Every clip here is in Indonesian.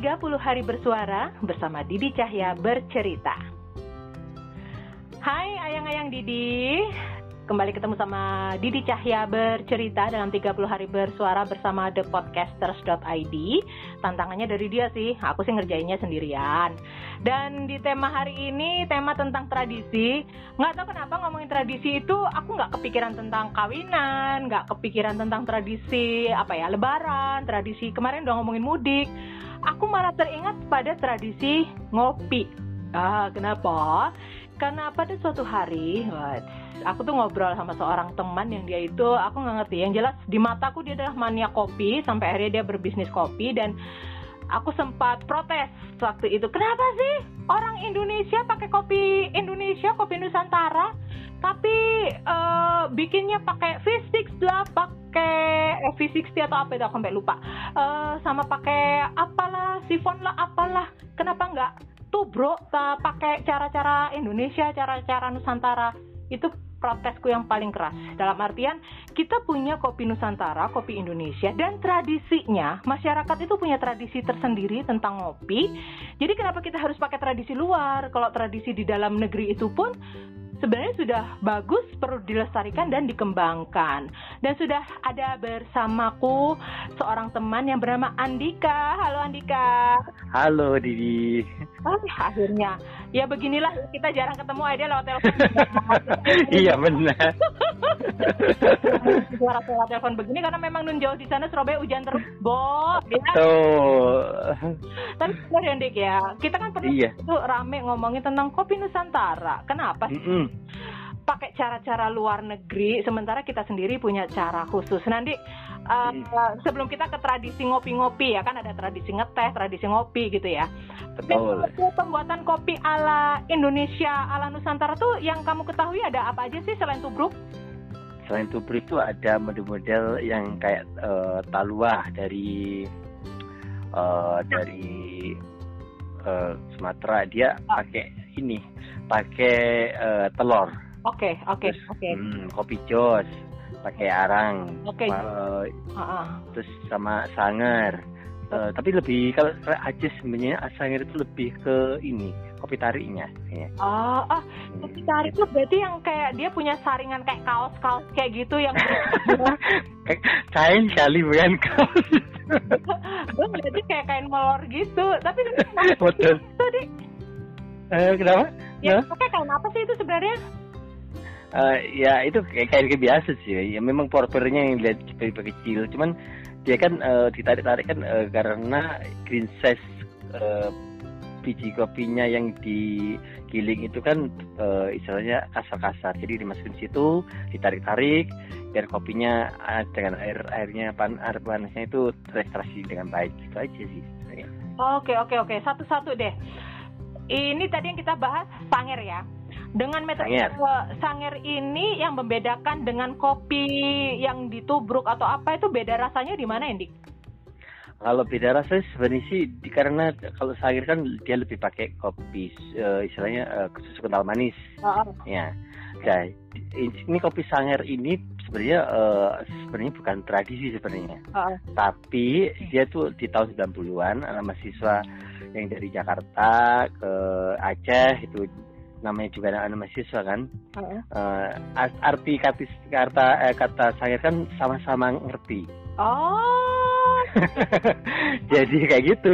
30 hari bersuara bersama Didi Cahya bercerita. Hai ayang-ayang Didi, kembali ketemu sama Didi Cahya bercerita dalam 30 hari bersuara bersama thepodcasters.id. Tantangannya dari dia sih, aku sih ngerjainnya sendirian. Dan di tema hari ini, tema tentang tradisi. Nggak tahu kenapa ngomongin tradisi itu, aku nggak kepikiran tentang kawinan, nggak kepikiran tentang tradisi apa ya, lebaran, tradisi kemarin udah ngomongin mudik. Aku malah teringat pada tradisi ngopi. Ah, kenapa? Karena pada suatu hari, what, aku tuh ngobrol sama seorang teman yang dia itu aku nggak ngerti. Yang jelas di mataku dia adalah mania kopi sampai akhirnya dia berbisnis kopi dan aku sempat protes waktu itu. Kenapa sih orang Indonesia pakai kopi Indonesia, kopi Nusantara, tapi uh, bikinnya pakai V6 lah, pakai eh, V60 atau apa itu aku sampai lupa. Uh, sama pakai apalah, sifon lah apalah. Kenapa nggak? Tuh bro pakai cara-cara Indonesia cara-cara Nusantara. Itu protesku yang paling keras. Dalam artian kita punya kopi Nusantara kopi Indonesia dan tradisinya masyarakat itu punya tradisi tersendiri tentang ngopi. Jadi kenapa kita harus pakai tradisi luar? Kalau tradisi di dalam negeri itu pun sebenarnya sudah bagus perlu dilestarikan dan dikembangkan. Dan sudah ada bersamaku seorang teman yang bernama Andika. Halo Andika. Halo Didi. Oh, akhirnya. Ya beginilah kita jarang ketemu aja lewat telepon. iya benar. Suara-suara telepon begini karena memang nun jauh di sana Surabaya hujan terus, Bo. Ya. Betul. Tapi benar ya, Dik ya. Kita kan pernah iya. itu rame ngomongin tentang kopi Nusantara. Kenapa sih? Mm -mm pakai cara-cara luar negeri sementara kita sendiri punya cara khusus nanti uh, uh, sebelum kita ke tradisi ngopi-ngopi ya kan ada tradisi ngeteh tradisi ngopi gitu ya. Betul. pembuatan kopi ala Indonesia ala Nusantara tuh yang kamu ketahui ada apa aja sih selain tubruk? Selain tubruk itu ada model-model yang kayak uh, taluah dari uh, dari uh, Sumatera. Dia pakai ini pakai uh, telur. Oke, oke, oke. Hmm, kopi jos pakai arang. Oke. Okay. Uh, uh -uh. Terus sama sangar. Uh, tapi lebih kalau aja sebenarnya sangar itu lebih ke ini kopi tariknya. Ya. Oh, oh, kopi tarik itu berarti yang kayak dia punya saringan kayak kaos-kaos kayak gitu yang kain kali bukan kaos. Gue berarti kayak kain molor gitu. Tapi betul. Tadi. Uh, kenapa? Ya, oke, kain apa sih itu sebenarnya? Uh, ya itu kayak kayak biasa sih. Ya memang porternya yang lihat kecil. Cuman dia kan uh, ditarik-tarik kan uh, karena green size uh, biji kopinya yang digiling itu kan uh, istilahnya kasar-kasar. Jadi dimasukin situ ditarik-tarik biar kopinya dengan air airnya pan air panasnya itu terextraksi dengan baik. Gitu aja sih oke oke oke. Satu-satu deh. Ini tadi yang kita bahas panger ya dengan metode sanger. sanger ini yang membedakan dengan kopi yang ditubruk atau apa itu beda rasanya di mana, Indik? Kalau beda rasa sebenarnya sih karena kalau sanger kan dia lebih pakai kopi uh, istilahnya uh, susu kental manis. Oh. Ya. Nah, ini kopi sanger ini sebenarnya uh, sebenarnya bukan tradisi sebenarnya. Oh. Tapi dia tuh di tahun 90-an anak mahasiswa yang dari Jakarta ke Aceh itu namanya juga anak, -anak mahasiswa kan. Uh-uh. uh, arti kata kata eh, kata saya kan sama-sama ngerti. Oh. Jadi kayak gitu.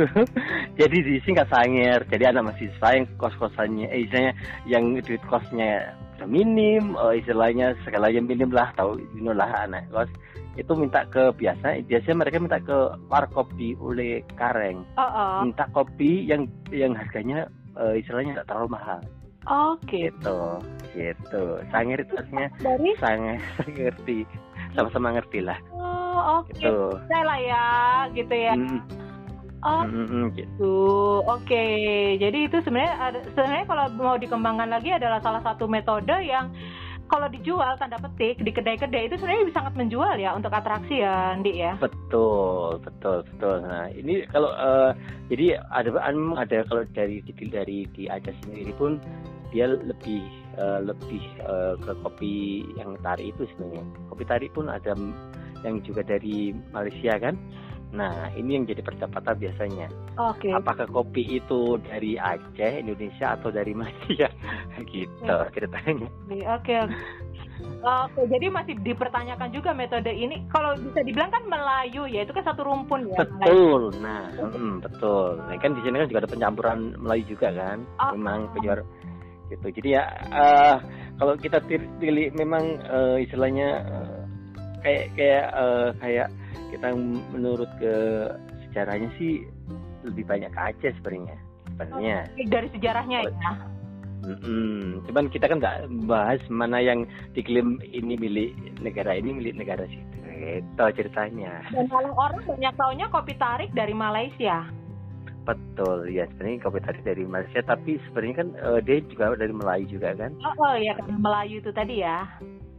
Jadi di sini nggak sanger jadi anak mahasiswa yang kos kosannya eh, istilahnya yang duit kosnya minim oh, istilahnya segalanya minim lah tahu inilah anak kos. Itu minta ke biasa biasanya mereka minta ke warkop di oleh kareng. Uh -uh. minta kopi yang yang harganya uh, istilahnya nggak terlalu mahal Oke. Okay. Gitu, gitu. Sangir itu artinya dari sangat ngerti, sama-sama ngerti lah. Oh, oke. Okay. Gitu. Saya lah ya, gitu ya. Hmm. Oh, mm, gitu. Oke, okay. jadi itu sebenarnya sebenarnya kalau mau dikembangkan lagi adalah salah satu metode yang kalau dijual tanda petik di kedai-kedai itu sebenarnya bisa sangat menjual ya untuk atraksi ya, Andi ya. Betul, betul, betul. Nah, ini kalau uh, jadi ada ada kalau dari dari di Aceh sendiri pun dia lebih uh, lebih uh, ke kopi yang tari itu sebenarnya kopi tari pun ada yang juga dari Malaysia kan Nah, ini yang jadi perdebatan biasanya. Oke. Okay. Apakah kopi itu dari Aceh, Indonesia atau dari Malaysia? gitu okay. ceritanya. Oke, okay, oke. Jadi masih dipertanyakan juga metode ini. Kalau bisa dibilang kan Melayu ya, itu kan satu rumpun ya. Betul. Melayu. Nah, hmm, betul. Nah, kan di sini kan juga ada pencampuran Melayu juga kan. Oh. Memang penjual gitu. Jadi ya uh, kalau kita pilih memang uh, istilahnya uh, kayak kayak uh, kayak kita menurut ke sejarahnya sih lebih banyak ke Aceh sebenarnya sebenarnya dari sejarahnya ya Mm-mm. Cuman kita kan nggak bahas mana yang diklaim ini milik negara ini milik negara situ. Itu ceritanya. Dan kalau orang banyak taunya kopi tarik dari Malaysia. Betul, ya sebenarnya kopi tarik dari Malaysia, tapi sebenarnya kan uh, dia juga dari Melayu juga kan? Oh, oh ya, Melayu itu tadi ya.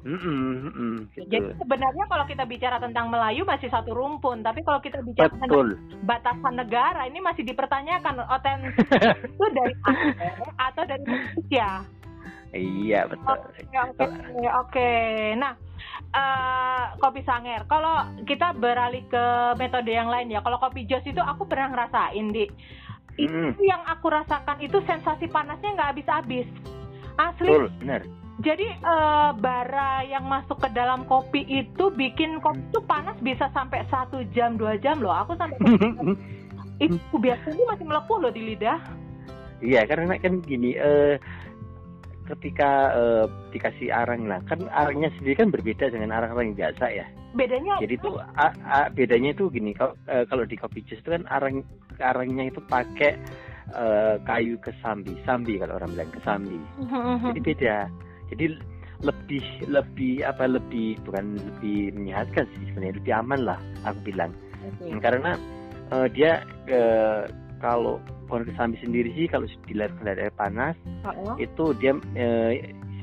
Mm -mm, mm -mm, gitu. Jadi sebenarnya kalau kita bicara tentang Melayu masih satu rumpun, tapi kalau kita bicara Betul. tentang batasan negara ini masih dipertanyakan otentik itu dari Aceh atau dari Malaysia. Iya betul. Oke okay, oke okay, okay. Nah uh, kopi sanger. Kalau kita beralih ke metode yang lain ya. Kalau kopi jos itu aku pernah ngerasain di itu mm. yang aku rasakan itu sensasi panasnya nggak habis-habis. Asli. Betul, benar jadi uh, bara yang masuk ke dalam kopi itu bikin kopi itu panas bisa sampai satu jam dua jam loh. Aku sampai itu biasanya masih melepuh loh di lidah. Iya karena kan gini, uh, ketika uh, dikasih arang lah, kan arangnya sendiri kan berbeda dengan arang-arang yang biasa ya. Bedanya? Jadi itu bedanya itu gini, kalau uh, kalau di kopi jus itu kan arang arangnya itu pakai uh, kayu kesambi, sambi kalau orang bilang kesambi. Jadi beda jadi lebih lebih apa lebih bukan lebih menyehatkan sih sebenarnya lebih aman lah aku bilang okay. karena uh, dia uh, kalau pohon kesambi sendiri sih kalau dilihat dari air panas -oh. itu dia uh,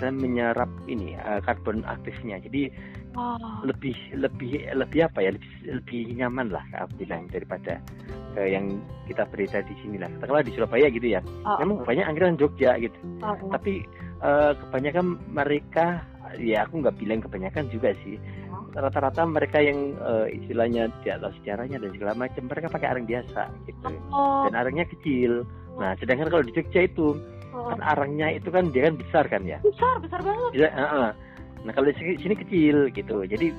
menyerap ini uh, karbon aktifnya jadi oh. lebih lebih lebih apa ya lebih, lebih nyaman lah aku bilang daripada uh, yang kita berita di sini lah katakanlah di Surabaya gitu ya oh. memang banyak anggaran Jogja gitu oh. tapi uh, kebanyakan mereka ya aku nggak bilang kebanyakan juga sih rata-rata mereka yang uh, istilahnya di atas sejarahnya dan segala macam mereka pakai arang biasa gitu oh. dan arangnya kecil nah sedangkan kalau di Jogja itu oh. kan arangnya itu kan dia kan besar kan ya besar besar banget ya, uh -uh. nah kalau di sini kecil gitu jadi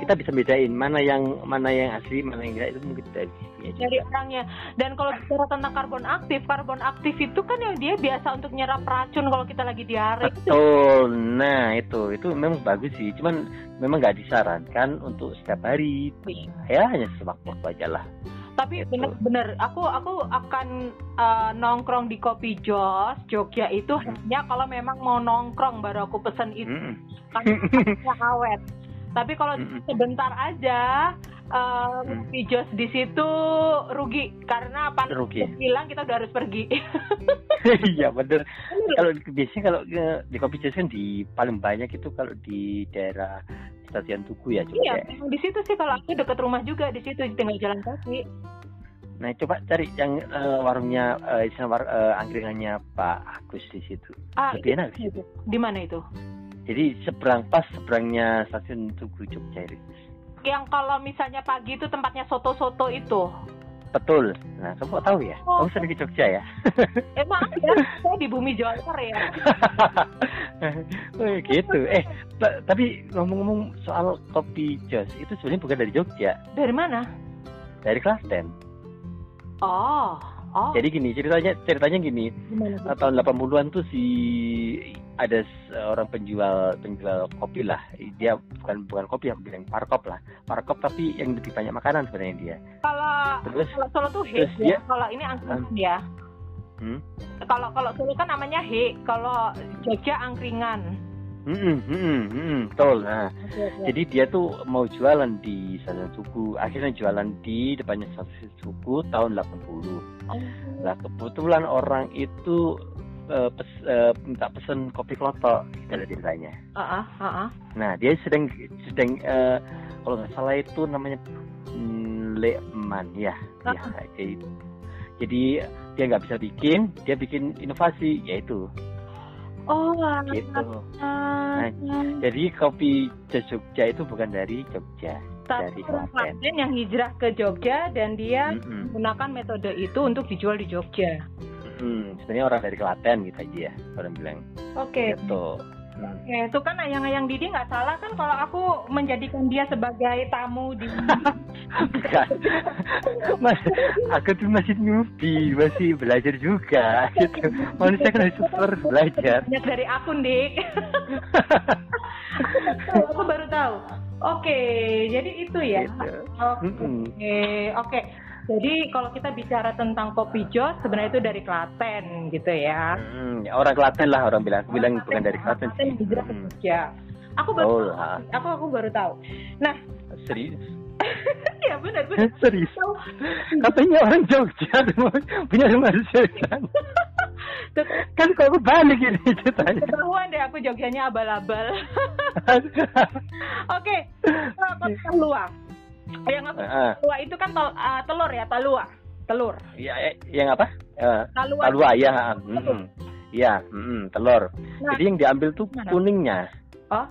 kita bisa bedain mana yang mana yang asli mana yang enggak itu mungkin dari dari orangnya. Dan kalau bicara tentang karbon aktif karbon aktif itu kan yang dia biasa untuk nyerap racun kalau kita lagi diare. Betul. Nah itu itu memang bagus sih. Cuman memang nggak disarankan untuk setiap hari. Iya. ya hanya sewaktu-waktu aja lah. Tapi bener-bener aku aku akan uh, nongkrong di kopi Jos Jogja itu hmm. hanya kalau memang mau nongkrong baru aku pesen itu. Hmm. kan awet tapi kalau mm sebentar aja uh, mm. jos di situ rugi karena apa rugi. bilang kita udah harus pergi. Iya bener. kalau biasanya kalau di kopi jos kan di paling banyak itu kalau di daerah stasiun Tugu ya. Iya, ya. di situ sih kalau aku dekat rumah juga di situ tinggal jalan kaki. Nah coba cari yang uh, warungnya uh, war, uh, angkringannya Pak Agus di situ. Ah, Lebih enak di situ. Di mana itu? Jadi seberang pas seberangnya stasiun Tugu Jogja itu. Yang kalau misalnya pagi itu tempatnya soto-soto itu. Betul. Nah, kamu tahu ya? Oh. Kamu sering ke Jogja ya? Emang ya, saya di bumi Jawa ya. oh, gitu. Eh, tapi ngomong-ngomong soal kopi jos, itu sebenarnya bukan dari Jogja. Dari mana? Dari Klaten. Oh. Oh. Jadi gini ceritanya ceritanya gini. Gimana? Tahun 80-an tuh si ada seorang penjual penjual kopi lah. Dia bukan bukan kopi yang bilang parkop lah. Parkop tapi yang lebih banyak makanan sebenarnya dia. Kalau terus kalau Solo tuh hit ya. Kalau ini angkringan um, ya. Hmm? Kalau kalau Solo kan namanya he, kalau Jogja angkringan. Hmm, hmm, hmm, betul. Nah, okay, okay. jadi dia tuh mau jualan di stasiun Tugu. Akhirnya jualan di depannya stasiun Tugu tahun 80. Oh. Nah, kebetulan orang itu uh, pes, uh, minta pesen kopi klotok gitu ceritanya. Uh -uh, uh -uh. Nah, dia sedang sedang uh, kalau nggak salah itu namanya mm, Leman ya. Uh -uh. Ya, jadi, jadi dia nggak bisa bikin, dia bikin inovasi yaitu Oh, gitu. Nah, jadi kopi Jogja itu bukan dari Jogja, dari Klaten. yang hijrah ke Jogja dan dia mm -hmm. menggunakan metode itu untuk dijual di Jogja. Hmm, sebenarnya orang dari Klaten gitu aja ya, orang bilang. Oke. Okay. Gitu. Oke, okay, itu kan ayang-ayang Didi nggak salah kan kalau aku menjadikan dia sebagai tamu di Mas, aku tuh masih newbie, masih belajar juga gitu. Manusia kan harus terus belajar. Banyak dari akun, Dik. aku baru tahu. Oke, okay, jadi itu ya. Gitu. Oke, okay. oke. Okay. Jadi kalau kita bicara tentang kopi jos sebenarnya itu dari Klaten gitu ya. Hmm, ya orang Klaten lah orang bilang, orang bilang Klaten, bukan dari Klaten. Klaten hijrah ke Jogja. Aku baru oh, tahu, aku aku baru tahu. Nah, serius? ya benar benar. serius. Katanya orang Jogja punya rumah kan. kan kok aku balik ini ceritanya. Ketahuan deh aku Jogjanya abal-abal. Oke, okay. kota luar yang apa? Uh, talua itu kan tel, uh, telur ya, talua. Telur. Iya, eh, yang apa? Uh, talua. Talua ya. Iya, mm -hmm, telur. Nah, Jadi yang diambil tuh mana? kuningnya. Oh.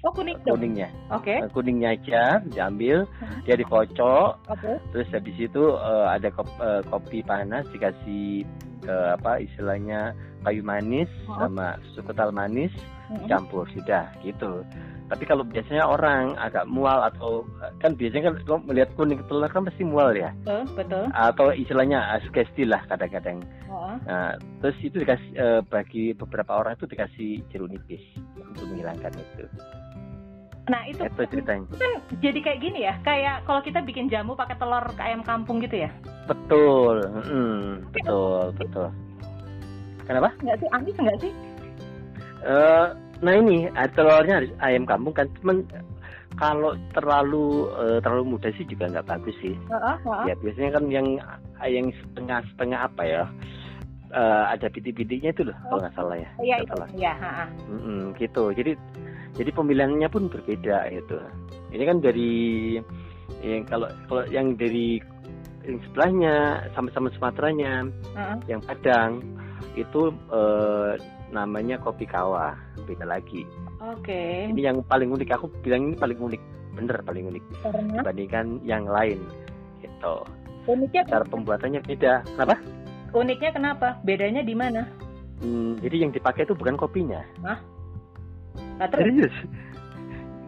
Oh kuning kuningnya. Oke. Okay. kuningnya aja diambil, dia dikocok. Okay. Terus habis itu uh, ada kopi, uh, kopi panas dikasih uh, apa istilahnya kayu manis oh. sama susu kental manis mm -hmm. campur sudah gitu tapi kalau biasanya orang agak mual atau kan biasanya kan kalau melihat kuning telur kan pasti mual ya betul betul atau istilahnya uh, sugesti lah kadang-kadang oh. nah, terus itu dikasih uh, bagi beberapa orang itu dikasih jeruk nipis untuk menghilangkan itu Nah itu, itu ceritanya. kan jadi kayak gini ya, kayak kalau kita bikin jamu pakai telur ayam kampung gitu ya? Betul, hmm, betul, betul. Kenapa? Enggak sih, amis enggak sih? Uh, nah ini telurnya harus ayam kampung kan cuman kalau terlalu uh, terlalu muda sih juga nggak bagus sih uh, uh, ya biasanya kan yang yang setengah setengah apa ya uh, ada bintik-bintiknya itu loh oh. kalau nggak salah ya iya itu salah. ya mm -mm, gitu jadi jadi pemilihannya pun berbeda gitu ini kan dari yang kalau kalau yang dari yang sebelahnya sama-sama Sumateranya uh -uh. yang Padang itu uh, namanya kopi kawah beda lagi. Oke. Okay. ini yang paling unik aku bilang ini paling unik bener paling unik Karena? dibandingkan yang lain gitu. Uniknya cara pembuatannya beda. Kenapa? Uniknya kenapa? Bedanya di mana? Hmm, jadi yang dipakai itu bukan kopinya. Hah? Nah, serius?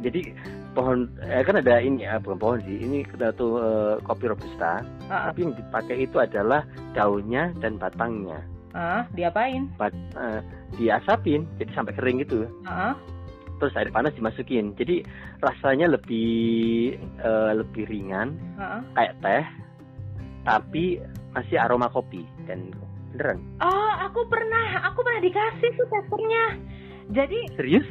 Jadi pohon eh, kan ada ini ya bukan pohon sih ini tuh uh, kopi robusta. Uh tapi yang dipakai itu adalah daunnya dan batangnya Ah, diapain? Uh, diasapin, jadi sampai kering gitu. Ah. Terus air panas dimasukin, jadi rasanya lebih uh, lebih ringan, uh kayak teh, tapi masih aroma kopi dan beneran. Oh, aku pernah, aku pernah dikasih tuh testernya. Jadi serius?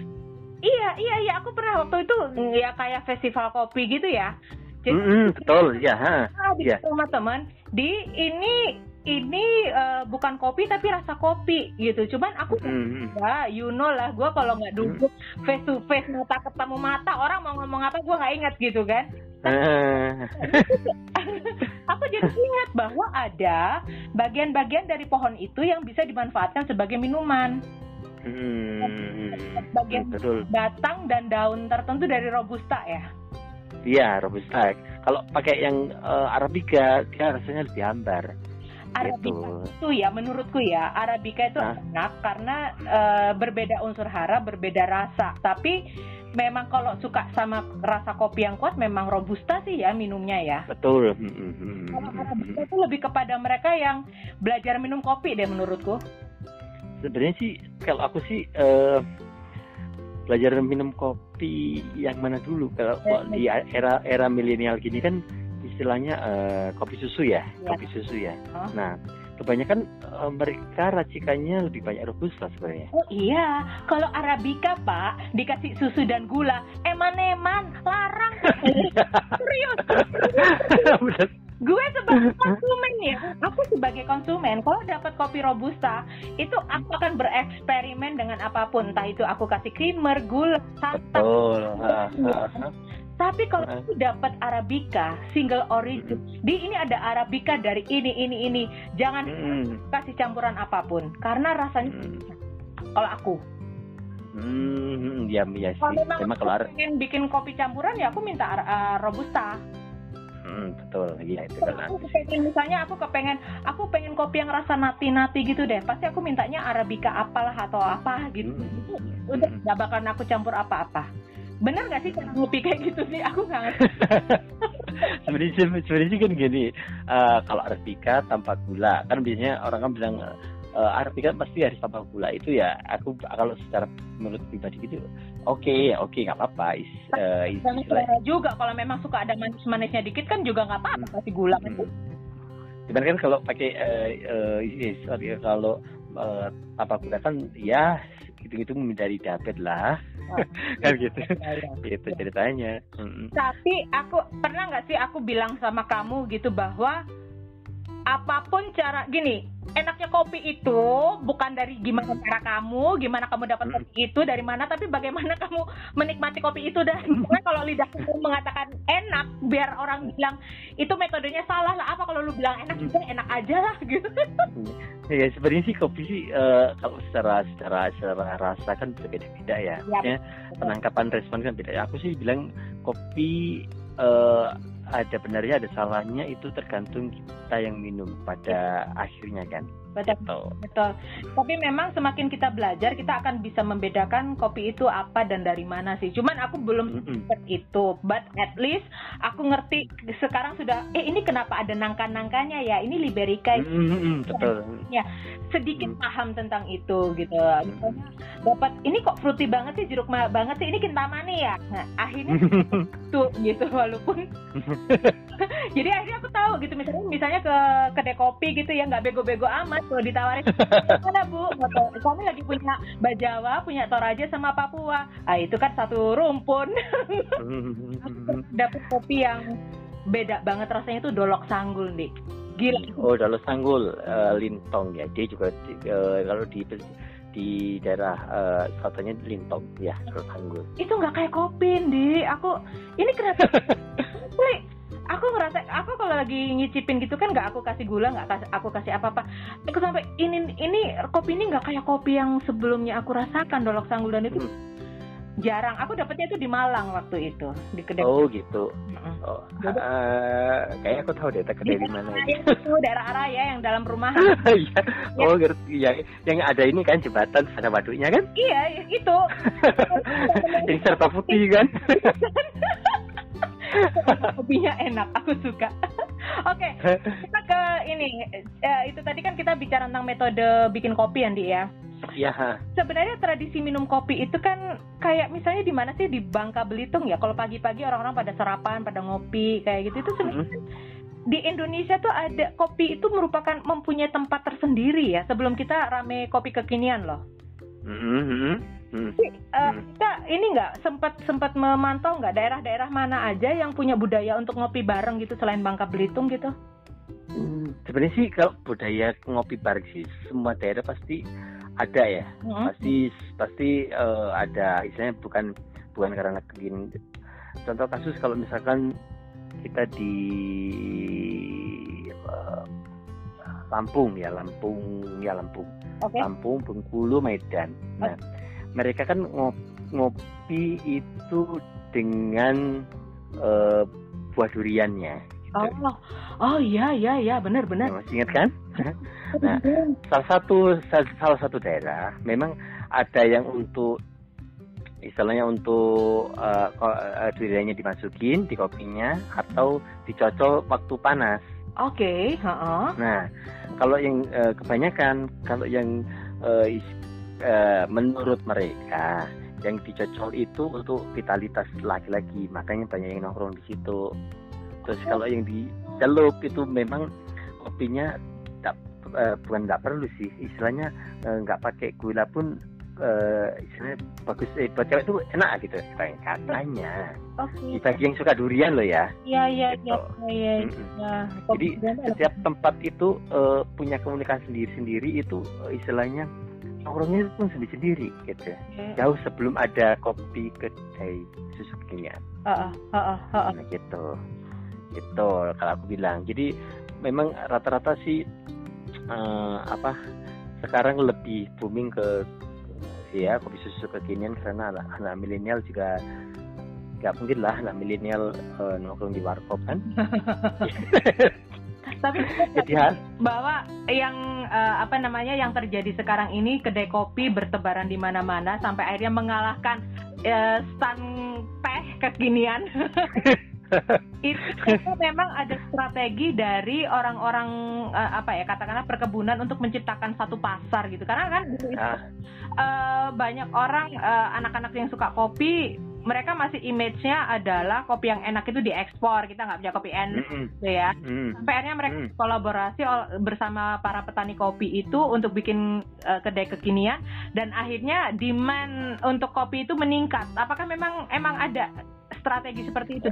Iya, iya, iya, aku pernah waktu itu ya kayak festival kopi gitu ya. Jadi, mm -hmm, betul, ya. Ha. Ah, di ya. rumah teman, di ini ini uh, bukan kopi tapi rasa kopi gitu. Cuman aku mm. ya you know lah gue kalau nggak duduk mm. face to face mata ketemu mata orang mau ngomong apa gue nggak ingat gitu kan. Aku jadi ingat bahwa ada bagian-bagian dari pohon itu yang bisa dimanfaatkan sebagai minuman. Hmm, bagian betul. batang dan daun tertentu dari robusta ya. Iya robusta. Kalau pakai yang uh, arabica dia rasanya lebih hambar Arabica gitu. itu ya menurutku ya Arabica itu Hah? enak karena e, berbeda unsur hara, berbeda rasa. Tapi memang kalau suka sama rasa kopi yang kuat memang robusta sih ya minumnya ya. Betul. Kalau Arabica itu lebih kepada mereka yang belajar minum kopi deh menurutku. Sebenarnya sih kalau aku sih uh, belajar minum kopi yang mana dulu kalau eh, di era era milenial gini kan istilahnya uh, kopi susu ya, ya. kopi susu ya. Oh. Nah, kebanyakan uh, mereka racikannya lebih banyak robusta sebenarnya. Oh iya, kalau arabica pak dikasih susu dan gula, eman-eman, larang. Serius. Gue sebagai konsumen ya, aku sebagai konsumen, kalau dapat kopi robusta, itu aku akan bereksperimen dengan apa pun, entah itu aku kasih creamer, gula, santan. Betul. Tapi kalau uh. aku dapat arabica single origin, mm. di ini ada arabica dari ini ini ini, jangan mm. kasih campuran apa pun karena rasanya mm. kalau aku. Hmm, ya, ya sih. Kalau memang, kalau pengen bikin kopi campuran ya aku minta uh, robusta. Hmm, betul. Iya itu kan. Aku misalnya aku kepengen aku pengen kopi yang rasa nati-nati gitu deh. Pasti aku mintanya arabica apalah atau apa gitu. Hmm. Udah hmm. nggak bakalan aku campur apa-apa. Bener gak sih cara ngopi kayak gitu sih? Aku nggak ngerti. sebenarnya sebenarnya kan gini, uh, kalau arabica tanpa gula kan biasanya orang kan bilang uh, Arabica pasti harus tanpa gula itu ya aku kalau secara menurut pribadi gitu oke okay, oke okay, nggak apa-apa is, uh, is, juga kalau memang suka ada manis-manisnya dikit kan juga nggak apa-apa hmm. kasih gula kan hmm. Cuman kan kalau pakai uh, uh, sorry kalau uh, tanpa gula kan ya gitu-gitu menghindari diabetes lah. Oh. kan gitu. Ya, itu ceritanya. Tapi aku pernah nggak sih aku bilang sama kamu gitu bahwa apa pun cara gini enaknya kopi itu bukan dari gimana cara kamu gimana kamu dapat hmm. kopi itu dari mana tapi bagaimana kamu menikmati kopi itu. Dan karena kalau lidah kamu mengatakan enak biar orang bilang itu metodenya salah lah apa kalau lu bilang enak juga enak aja lah gitu. Ya sebenarnya sih kopi sih uh, kalau secara secara secara rasa kan berbeda-beda ya, ya penangkapan respon kan beda. Aku sih bilang kopi uh, ada benarnya ada salahnya itu tergantung kita yang minum pada akhirnya kan betul betul, betul. tapi memang semakin kita belajar kita akan bisa membedakan kopi itu apa dan dari mana sih. Cuman aku belum -hmm. itu. But at least aku ngerti sekarang sudah eh ini kenapa ada nangka-nangkanya ya? Ini liberica mm -hmm. betul. Ya sedikit mm. -hmm. paham tentang itu gitu. -hmm. dapat ini kok fruity banget sih? Jeruk banget sih? Ini kintamani ya? Nah akhirnya tuh gitu walaupun jadi akhirnya aku tahu gitu. Misalnya misalnya ke kedai kopi gitu ya nggak bego-bego amat kalau ditawarin. Mana bu? Kami lagi punya Bajawa punya Toraja sama Papua. Ah itu kan satu rumpun. Dapat kopi yang beda banget rasanya itu dolok sanggul nih gila. Oh dolok sanggul uh, lintong ya. Dia juga uh, kalau di di daerah uh, katanya lintong ya dolok sanggul. Itu nggak kayak kopi di aku ini kenapa aku ngerasa aku kalau lagi ngicipin gitu kan nggak aku kasih gula nggak kasih aku kasih apa apa aku sampai ini ini kopi ini nggak kayak kopi yang sebelumnya aku rasakan dolok sanggul dan itu hmm. jarang. Aku dapetnya itu di Malang waktu itu di kedai. Oh gitu. Oh Jadi, uh, kayak aku tahu deh kedai di mana itu. daerah Araya yang dalam rumah. Iya. Oh ngerti ya yang ada ini kan jembatan ada waduknya kan? Iya itu. Yang serta putih kan kopinya enak aku suka oke okay, kita ke ini uh, itu tadi kan kita bicara tentang metode bikin kopi Andi ya Iya. Sebenarnya tradisi minum kopi itu kan kayak misalnya di mana sih di Bangka Belitung ya. Kalau pagi-pagi orang-orang pada sarapan, pada ngopi kayak gitu itu sebenarnya mm -hmm. di Indonesia tuh ada kopi itu merupakan mempunyai tempat tersendiri ya. Sebelum kita rame kopi kekinian loh. Mm -hmm. Hmm. Uh, ini nggak sempat sempat memantau nggak daerah-daerah mana aja yang punya budaya untuk ngopi bareng gitu selain Bangka Belitung gitu? Hmm, sebenarnya sih kalau budaya ngopi bareng sih semua daerah pasti ada ya, hmm. pasti pasti uh, ada. Istilahnya bukan bukan karena begini. Contoh kasus kalau misalkan kita di uh, Lampung ya, Lampung ya Lampung, okay. Lampung, Bengkulu, Medan. Nah. Okay mereka kan ngopi itu dengan uh, buah duriannya. Gitu. Oh, oh iya iya iya benar benar. Masih ingat kan? nah, salah satu salah satu daerah memang ada yang untuk istilahnya untuk uh, duriannya dimasukin di kopinya atau dicocol waktu panas. Oke, okay, uh -uh. Nah, kalau yang uh, kebanyakan kalau yang uh, Eh, menurut mereka yang dicocol itu untuk vitalitas laki-laki. Makanya banyak yang nongkrong di situ. Terus kalau yang di celup itu memang kopinya tak, uh, bukan nggak perlu sih. Istilahnya eh, nggak uh, pakai gula pun uh, istilahnya bagus. Eh, buat cewek itu enak gitu. Katanya. Okay. bagi yang suka durian loh ya. Iya iya gitu. iya iya ya. jadi setiap tempat itu uh, punya komunikasi sendiri-sendiri itu uh, istilahnya nongkrongnya pun sendiri sendiri gitu. Hmm. jauh sebelum ada kopi kedai susu kekinian. Uh, uh, uh, uh, uh. Nah, gitu. Gitu kalau aku bilang. Jadi memang rata-rata sih uh, apa sekarang lebih booming ke ya kopi susu kekinian karena anak anak milenial juga nggak mungkin lah anak milenial uh, nongkrong di warkop kan tapi jadi bahwa yang uh, apa namanya yang terjadi sekarang ini kedai kopi bertebaran di mana-mana sampai akhirnya mengalahkan uh, stand teh kekinian. Itu memang ada strategi dari orang-orang uh, apa ya katakanlah perkebunan untuk menciptakan satu pasar gitu. Karena kan itu uh, banyak orang anak-anak uh, yang suka kopi mereka masih image-nya adalah kopi yang enak itu diekspor kita nggak punya kopi enak mm -hmm. gitu ya mm -hmm. PR-nya mereka mm -hmm. kolaborasi bersama para petani kopi itu untuk bikin uh, kedai kekinian dan akhirnya demand untuk kopi itu meningkat apakah memang emang ada strategi seperti itu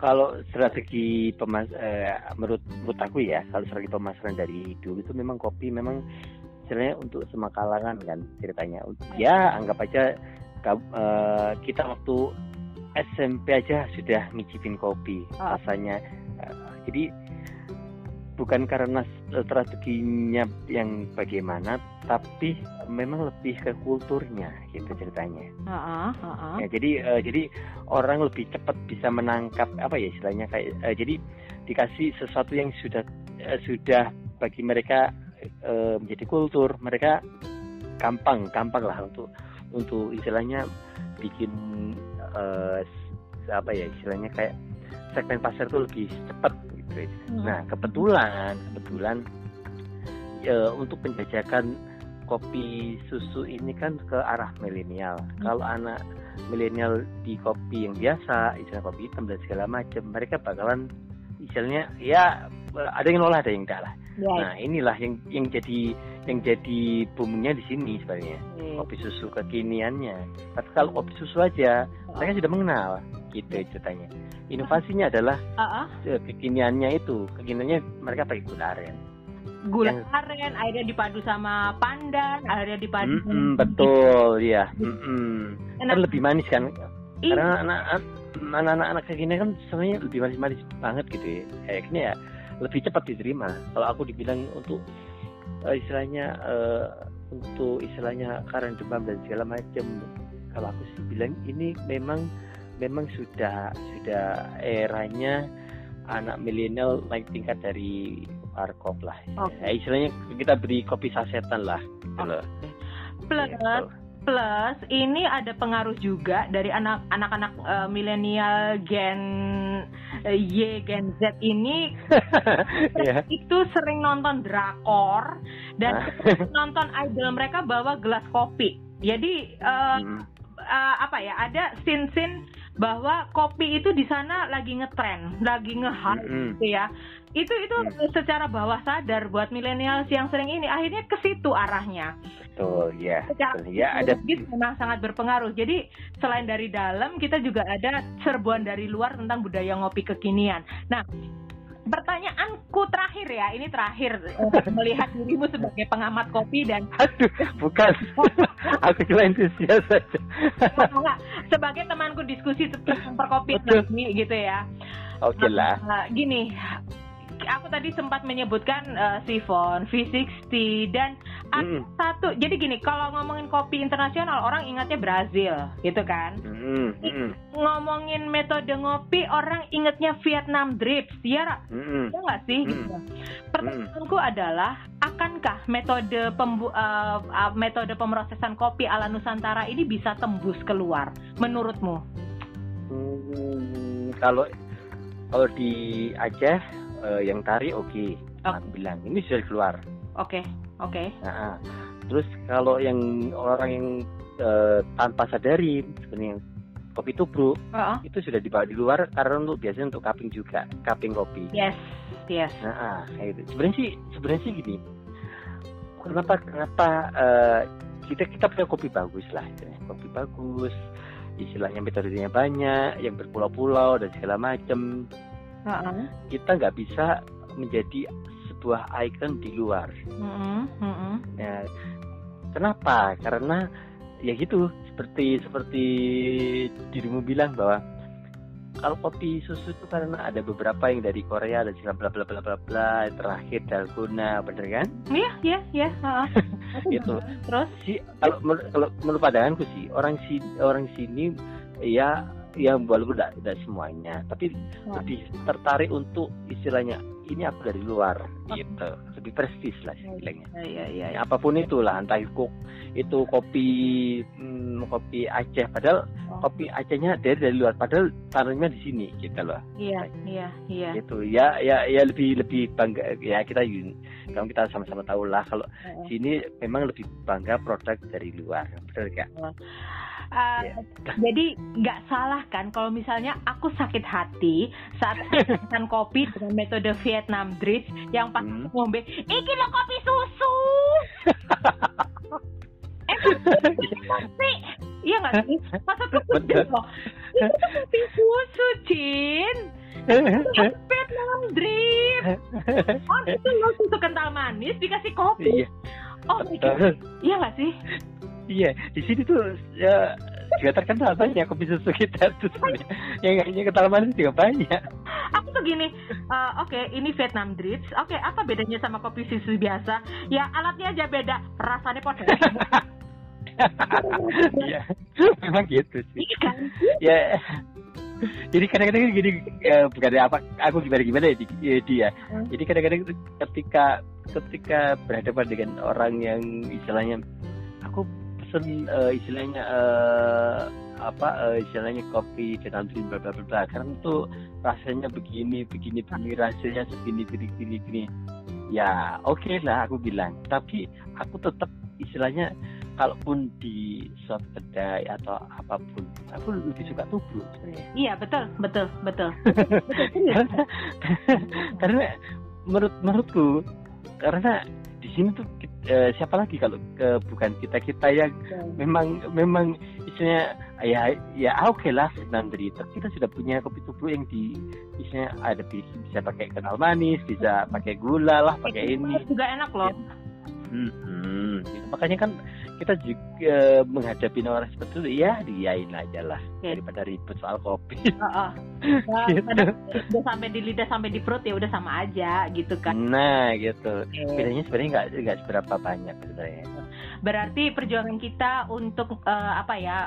kalau strategi pemas eh, menurut menurut aku ya kalau strategi pemasaran dari dulu itu memang kopi memang sebenarnya untuk semua kalangan kan ceritanya ya anggap aja uh, kita waktu SMP aja sudah ngicipin kopi oh. rasanya uh, jadi bukan karena strateginya yang bagaimana tapi memang lebih ke kulturnya gitu ceritanya uh -uh, uh -uh. Ya, jadi uh, jadi orang lebih cepat bisa menangkap apa ya istilahnya kayak uh, jadi dikasih sesuatu yang sudah uh, sudah bagi mereka uh, menjadi kultur mereka gampang gampang lah untuk untuk istilahnya bikin uh, apa ya istilahnya kayak segmen pasar itu lebih cepat gitu. Hmm. Nah kebetulan kebetulan uh, untuk penjajakan kopi susu ini kan ke arah milenial. Hmm. Kalau anak milenial di kopi yang biasa, istilah kopi hitam dan segala macam, mereka bakalan istilahnya ya ada yang nolak ada yang enggak lah. Ya. Nah inilah yang yang jadi yang jadi boomnya di sini sebenarnya hmm. kopi susu kekiniannya. Tapi kalau kopi susu aja oh. mereka sudah mengenal gitu ceritanya. Inovasinya adalah uh-uh. kekiniannya itu kekiniannya mereka pakai gula aren. Gula yang... aren, airnya dipadu sama pandan, airnya dipadu. Mm -mm, betul, ya. Mm -mm. Kan lebih manis kan? Karena anak-anak anak-anak kekinian kan sebenarnya lebih manis-manis banget gitu ya. Kayaknya ya lebih cepat diterima. Kalau aku dibilang untuk uh, istilahnya uh, untuk istilahnya karena demam dan segala macam kalau aku sih bilang ini memang memang sudah sudah eranya anak milenial naik tingkat dari warkop lah okay. ya, istilahnya kita beri kopi sasetan lah gitu okay. ya, plus ini ada pengaruh juga dari anak anak-anak uh, milenial gen uh, Y Gen Z ini yeah. itu sering nonton drakor dan nonton idol mereka bawa gelas kopi. Jadi uh, hmm. uh, apa ya? Ada scene-scene bahwa kopi itu di sana lagi ngetren, lagi nge-hype mm -hmm. gitu ya itu itu hmm. secara bawah sadar buat milenial yang sering ini akhirnya ke situ arahnya. Betul, ya. Secara ya ada memang sangat berpengaruh. Jadi selain dari dalam kita juga ada serbuan dari luar tentang budaya ngopi kekinian. Nah, pertanyaanku terakhir ya, ini terakhir melihat dirimu sebagai pengamat kopi dan aduh, bukan. Aku cuma entusias saja. sebagai temanku diskusi tentang perkopian ini gitu ya. Oke okay lah. Uh, gini, aku tadi sempat menyebutkan uh, Sifon, V60 dan mm. satu. Jadi gini, kalau ngomongin kopi internasional orang ingatnya Brazil, gitu kan? Mm. Mm. Ngomongin metode ngopi orang ingatnya Vietnam drips, ya, mm. ya nggak sih? Mm. Gitu. Pertanyaanku mm. adalah, akankah metode pembu uh, uh, metode pemrosesan kopi ala Nusantara ini bisa tembus keluar? Menurutmu? Hmm, kalau kalau di Aceh uh, yang tari oke okay. oh. aku bilang ini sudah keluar oke okay. oke okay. nah, terus kalau yang orang yang uh, tanpa sadari sebenarnya kopi tubruk uh -uh. itu sudah dibawa di luar karena untuk biasanya untuk cupping juga cupping kopi yes yes nah itu sebenarnya sih sebenarnya sih gini kenapa kenapa uh, kita kita punya kopi bagus lah kopi bagus istilahnya metodenya banyak yang berpulau-pulau dan segala macam uh-uh. kita nggak bisa menjadi sebuah ikon di luar. Uh-uh. Uh-uh. Ya, kenapa? Karena ya gitu seperti seperti dirimu bilang bahwa kalau kopi susu itu karena ada beberapa yang dari Korea dan segala bla bla bla bla bla terakhir dalgona bener kan? Iya iya iya. itu terus si kalau kalau menurut pandanganku sih orang si orang sini ya ya walaupun tidak, tidak semuanya. Tapi lebih tertarik untuk istilahnya ini aku dari luar gitu. Lebih prestis lah istilahnya. Ya, ya, ya, ya. apa pun itulah entah itu itu kopi hmm, kopi Aceh. Padahal oh. kopi Acehnya dari dari luar. Padahal tanamnya di sini gitu loh. Iya iya iya. itu ya ya ya lebih lebih bangga ya kita kalau kita sama-sama tahu lah kalau uh. sini memang lebih bangga produk dari luar. Betul gak uh. Uh, yeah. Jadi nggak salah kan kalau misalnya aku sakit hati saat makan kopi dengan metode Vietnam Drip yang pas hmm. ngombe, iki lo kopi susu. eh, iya nggak sih? Maksudku loh. Itu kopi susu, Cin. Vietnam Drip. Oh itu lo susu kental manis dikasih kopi. Iya. Oh, iya nggak sih? Iya, di sini tuh ya juga terkenal banyak kopi susu kita tuh yang yang kental manis juga banyak. Aku tuh gini, uh, oke okay, ini Vietnam Drips, oke okay, apa bedanya sama kopi susu biasa? Ya alatnya aja beda, rasanya podo. Iya, memang gitu sih. Iya kan? Ya, jadi kadang-kadang gini ya, bukan apa aku gimana gimana ya, ya dia hmm. jadi kadang-kadang ketika ketika berhadapan dengan orang yang istilahnya aku pesen uh, istilahnya uh, apa uh, istilahnya kopi dengan bla bla bla karena tuh rasanya begini begini begini rasanya segini begini begini begini ya oke okay lah aku bilang. Tapi aku tetap istilahnya kalaupun di suatu kedai atau apa pun aku lebih suka tubruk iya betul betul betul, karena, karena menurut menurutku karena di sini tuh uh, siapa lagi kalau uh, bukan kita kita yang ya. memang memang isinya ya ya oke okay lah nanti kita sudah punya kopi tubruk yang di isinya ada bisa, bisa pakai kenal manis bisa pakai gula lah pakai ini juga enak loh ya. hmm, hmm. Gitu. makanya kan kita juga menghadapi orang seperti itu ya diain aja lah okay. daripada ribut soal kopi. Uh, uh. Nah, gitu. Udah sampai di lidah sampai di perut ya udah sama aja gitu kan. Nah gitu. Okay. Bedanya sebenarnya nggak nggak seberapa banyak sebenarnya. Berarti perjuangan kita untuk uh, apa ya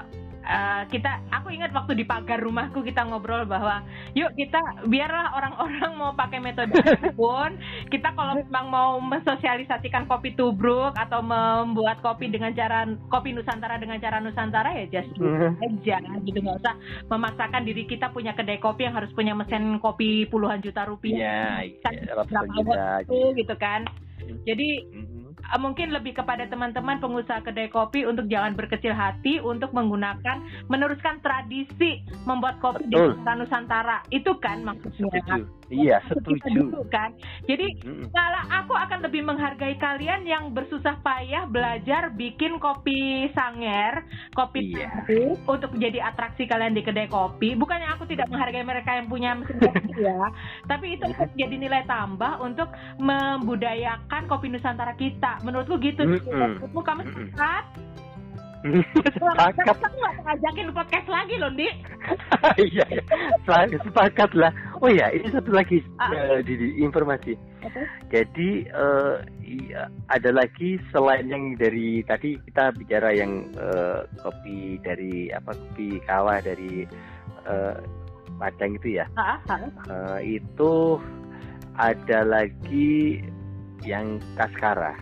uh, kita aku ingat waktu di pagar rumahku kita ngobrol bahwa yuk kita biarlah orang-orang mau pakai metode pun kita kalau memang mau mensosialisasikan kopi tubruk atau membuat kopi dengan cara kopi nusantara dengan cara nusantara ya just hmm. aja gitu. Nggak usah memaksakan diri kita punya kedai kopi yang harus punya mesin kopi puluhan juta rupiah. Ya, ya, berapa gitu. kan. Hmm. jadi hmm. Eh, mungkin lebih kepada teman-teman pengusaha kedai kopi untuk jangan berkecil hati untuk menggunakan meneruskan tradisi membuat kopi Betul. di Nusantara. Itu kan maksudnya? Setuju. iya setuju. kan? Jadi kalau aku akan lebih menghargai kalian yang bersusah payah belajar bikin kopi sanger kopi iya. untuk menjadi atraksi kalian di kedai kopi. Bukannya aku tidak menghargai mereka yang punya mesin kopi ya tapi itu jadi nilai tambah untuk membudayakan kopi Nusantara kita menurutku gitu sih. Menurutmu kamu sepakat? sepakat. Kamu nggak ngajakin podcast lagi loh, Di. iya, iya. sepakat lah. Oh ya, ini satu lagi uh, di, di informasi. Okay. Jadi uh, iya, ada lagi selain yang dari tadi kita bicara yang uh, kopi dari apa kopi kawah dari uh, Padang itu ya. Uh. Uh, itu ada lagi yang kaskara.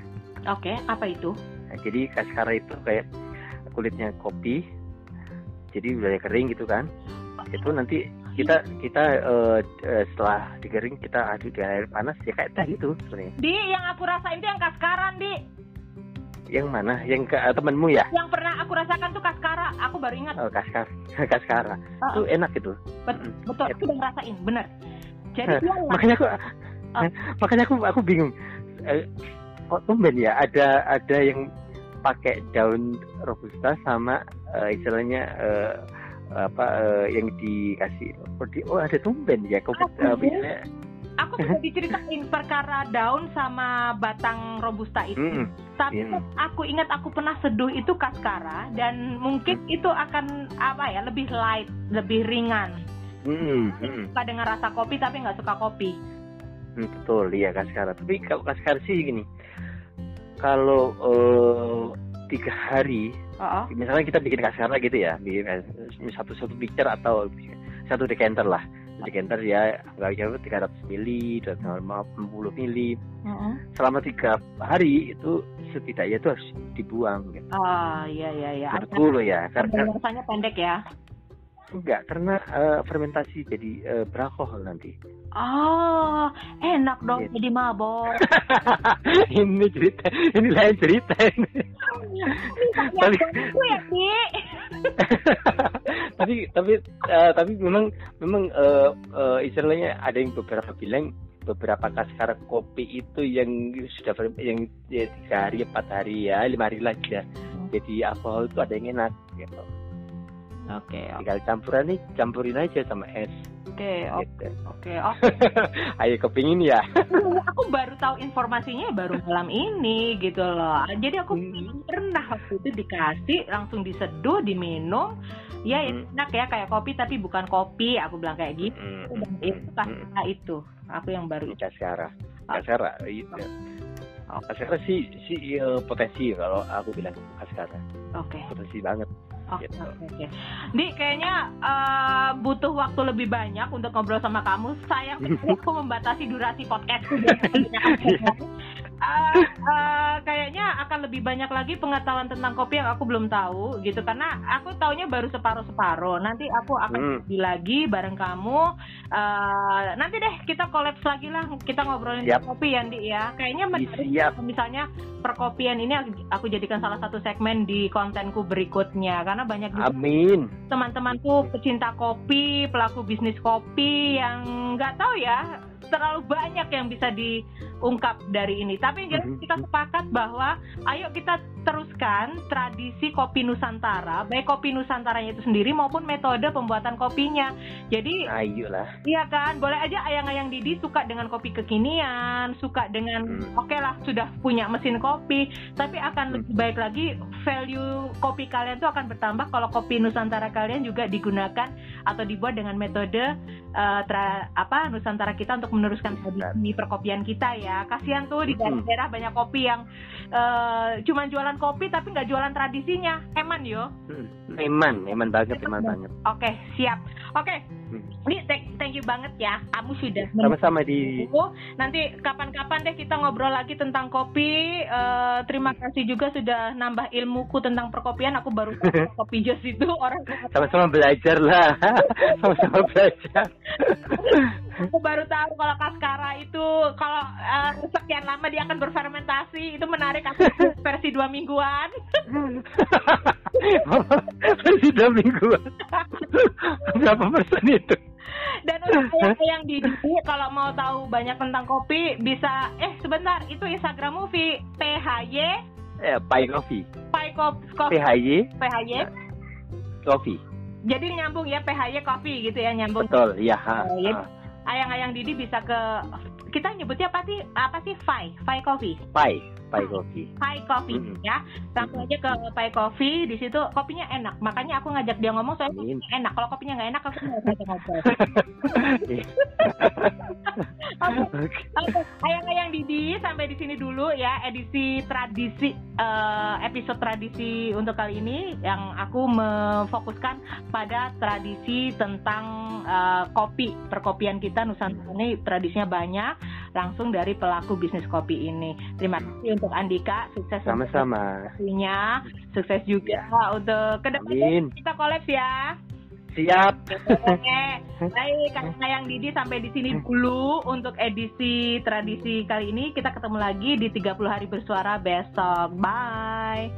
Oke, okay, apa itu? Nah, jadi kaskara itu kayak kulitnya kopi, jadi udah kering gitu kan. Itu nanti kita kita uh, uh, setelah digering kita aduk di air panas ya kayak teh gitu sebenarnya. Di yang aku rasain itu yang kaskaran di. Yang mana? Yang ke uh, temenmu ya? Yang pernah aku rasakan tuh kaskara. Aku baru ingat. Oh kaskar, kaskara. Uh, itu enak gitu. Bet betul. Aku udah ngerasain, bener. Jadi makanya aku, uh. makanya aku aku bingung. Uh, kok tumben ya ada ada yang pakai daun robusta sama uh, istilahnya uh, apa uh, yang dikasih oh ada tumben ya kok uh, misalnya aku bisa diceritain perkara daun sama batang robusta itu. Mm, Tapi mm. aku ingat aku pernah seduh itu kaskara dan mungkin mm. itu akan apa ya lebih light, lebih ringan. Mm, mm. Suka dengan rasa kopi tapi nggak suka kopi. Hmm, betul, iya kaskara. Tapi kalau kaskara sih gini, kalau uh, tiga hari, uh -oh. misalnya kita bikin kasara gitu ya, bikin satu satu picture atau satu decanter lah decanter ya nggak jauh 300 mili, 250 mili. Uh -huh. Selama tiga hari itu setidaknya itu harus dibuang. Gitu. Oh iya iya iya. Loh ya. Karena rasanya pendek ya. Enggak, karena uh, fermentasi jadi uh, beralkohol nanti. Oh, enak dong gitu. jadi mabok. ini cerita, ini lain cerita ini. tapi, ya, tapi tapi uh, tapi memang memang uh, uh, istilahnya ada yang beberapa bilang beberapa kaskar kopi itu yang sudah yang ya, tiga hari empat hari ya lima hari lagi ya hmm. jadi alkohol itu ada yang enak gitu Oke. Okay, Tinggal campuran nih, campurin aja sama es. Oke, oke, gitu. oke, oke. Ayo kepingin ya. aku baru tahu informasinya baru malam ini gitu loh. Jadi aku hmm. pernah waktu itu dikasih langsung diseduh, diminum. Ya hmm. enak ya kayak kopi tapi bukan kopi. Aku bilang kayak gitu. Hmm. Dan itu hmm. itu. Aku yang baru. Kaskara. Kaskara. Iya. Oh. Kaskara sih si uh, potensi kalau aku bilang Kaskara. Oke. Okay. Potensi banget. Oke, gitu. oke, oke. Di kayaknya uh, butuh waktu lebih banyak untuk ngobrol sama kamu. Sayang aku membatasi durasi podcast. uh, uh, kayaknya akan lebih banyak lagi pengetahuan tentang kopi yang aku belum tahu gitu. Karena aku taunya baru separuh separuh nanti aku akan hmm. lagi bareng kamu. Uh, nanti deh kita kolaps lagi lah. Kita ngobrolin Siap. kopi ya Di ya. Kayaknya menarik misalnya perkopian ini aku jadikan salah satu segmen di kontenku berikutnya. Karena banyak Amin. teman-temanku pecinta kopi pelaku bisnis kopi yang nggak tahu ya terlalu banyak yang bisa diungkap dari ini. Tapi mm-hmm. kita sepakat bahwa ayo kita teruskan tradisi kopi Nusantara, baik kopi Nusantaranya itu sendiri maupun metode pembuatan kopinya. Jadi, ayolah. Iya kan, boleh aja ayang-ayang Didi suka dengan kopi kekinian, suka dengan hmm. oke okay lah sudah punya mesin kopi, tapi akan hmm. lebih baik lagi value kopi kalian itu akan bertambah kalau kopi Nusantara kalian juga digunakan atau dibuat dengan metode uh, tra, apa Nusantara kita untuk meneruskan tradisi perkopian kita ya. Kasihan tuh di hmm. daerah-daerah banyak kopi yang uh, eh, cuma jualan kopi tapi nggak jualan tradisinya. Eman yo. Eman, eman banget, eman banget. Oke, siap. Oke, hmm. Ini thank, thank you banget ya. Kamu sudah sama-sama di. Nanti kapan-kapan deh kita ngobrol lagi tentang kopi. Uh, terima kasih juga sudah nambah ilmuku tentang perkopian. Aku baru tahu kopi jos itu orang. Sama-sama belajar lah. sama-sama belajar. aku baru tahu kalau kaskara itu kalau uh, sekian lama dia akan berfermentasi itu menarik aku versi dua mingguan versi dua mingguan berapa persen itu dan untuk yang di kalau mau tahu banyak tentang kopi bisa eh sebentar itu Instagram movie PHY eh Pai Coffee Pai Coffee PHY PHY Coffee jadi nyambung ya PHY Coffee gitu ya nyambung. Betul iya uh, ayang-ayang Didi bisa ke kita nyebutnya apa sih? Apa sih Pai Pai Coffee Pai Pai Coffee. Pai Coffee mm -hmm. ya. Langsung aja ke Pai Coffee. Di situ kopinya enak. Makanya aku ngajak dia ngomong soalnya kopinya enak. Kalau kopinya nggak enak aku nggak ngajak ngobrol. Ayang-ayang Didi sampai di sini dulu ya. Edisi tradisi uh, episode tradisi untuk kali ini yang aku memfokuskan pada tradisi tentang uh, kopi. Perkopian kita Nusantara ini tradisinya banyak langsung dari pelaku bisnis kopi ini. Terima kasih untuk Andika, sukses sama-sama. Punya sukses juga ya. untuk ke depannya kita kolaps ya. Siap. Oke. Baik, Kang Sayang Didi sampai di sini dulu untuk edisi tradisi kali ini. Kita ketemu lagi di 30 hari bersuara besok. Bye.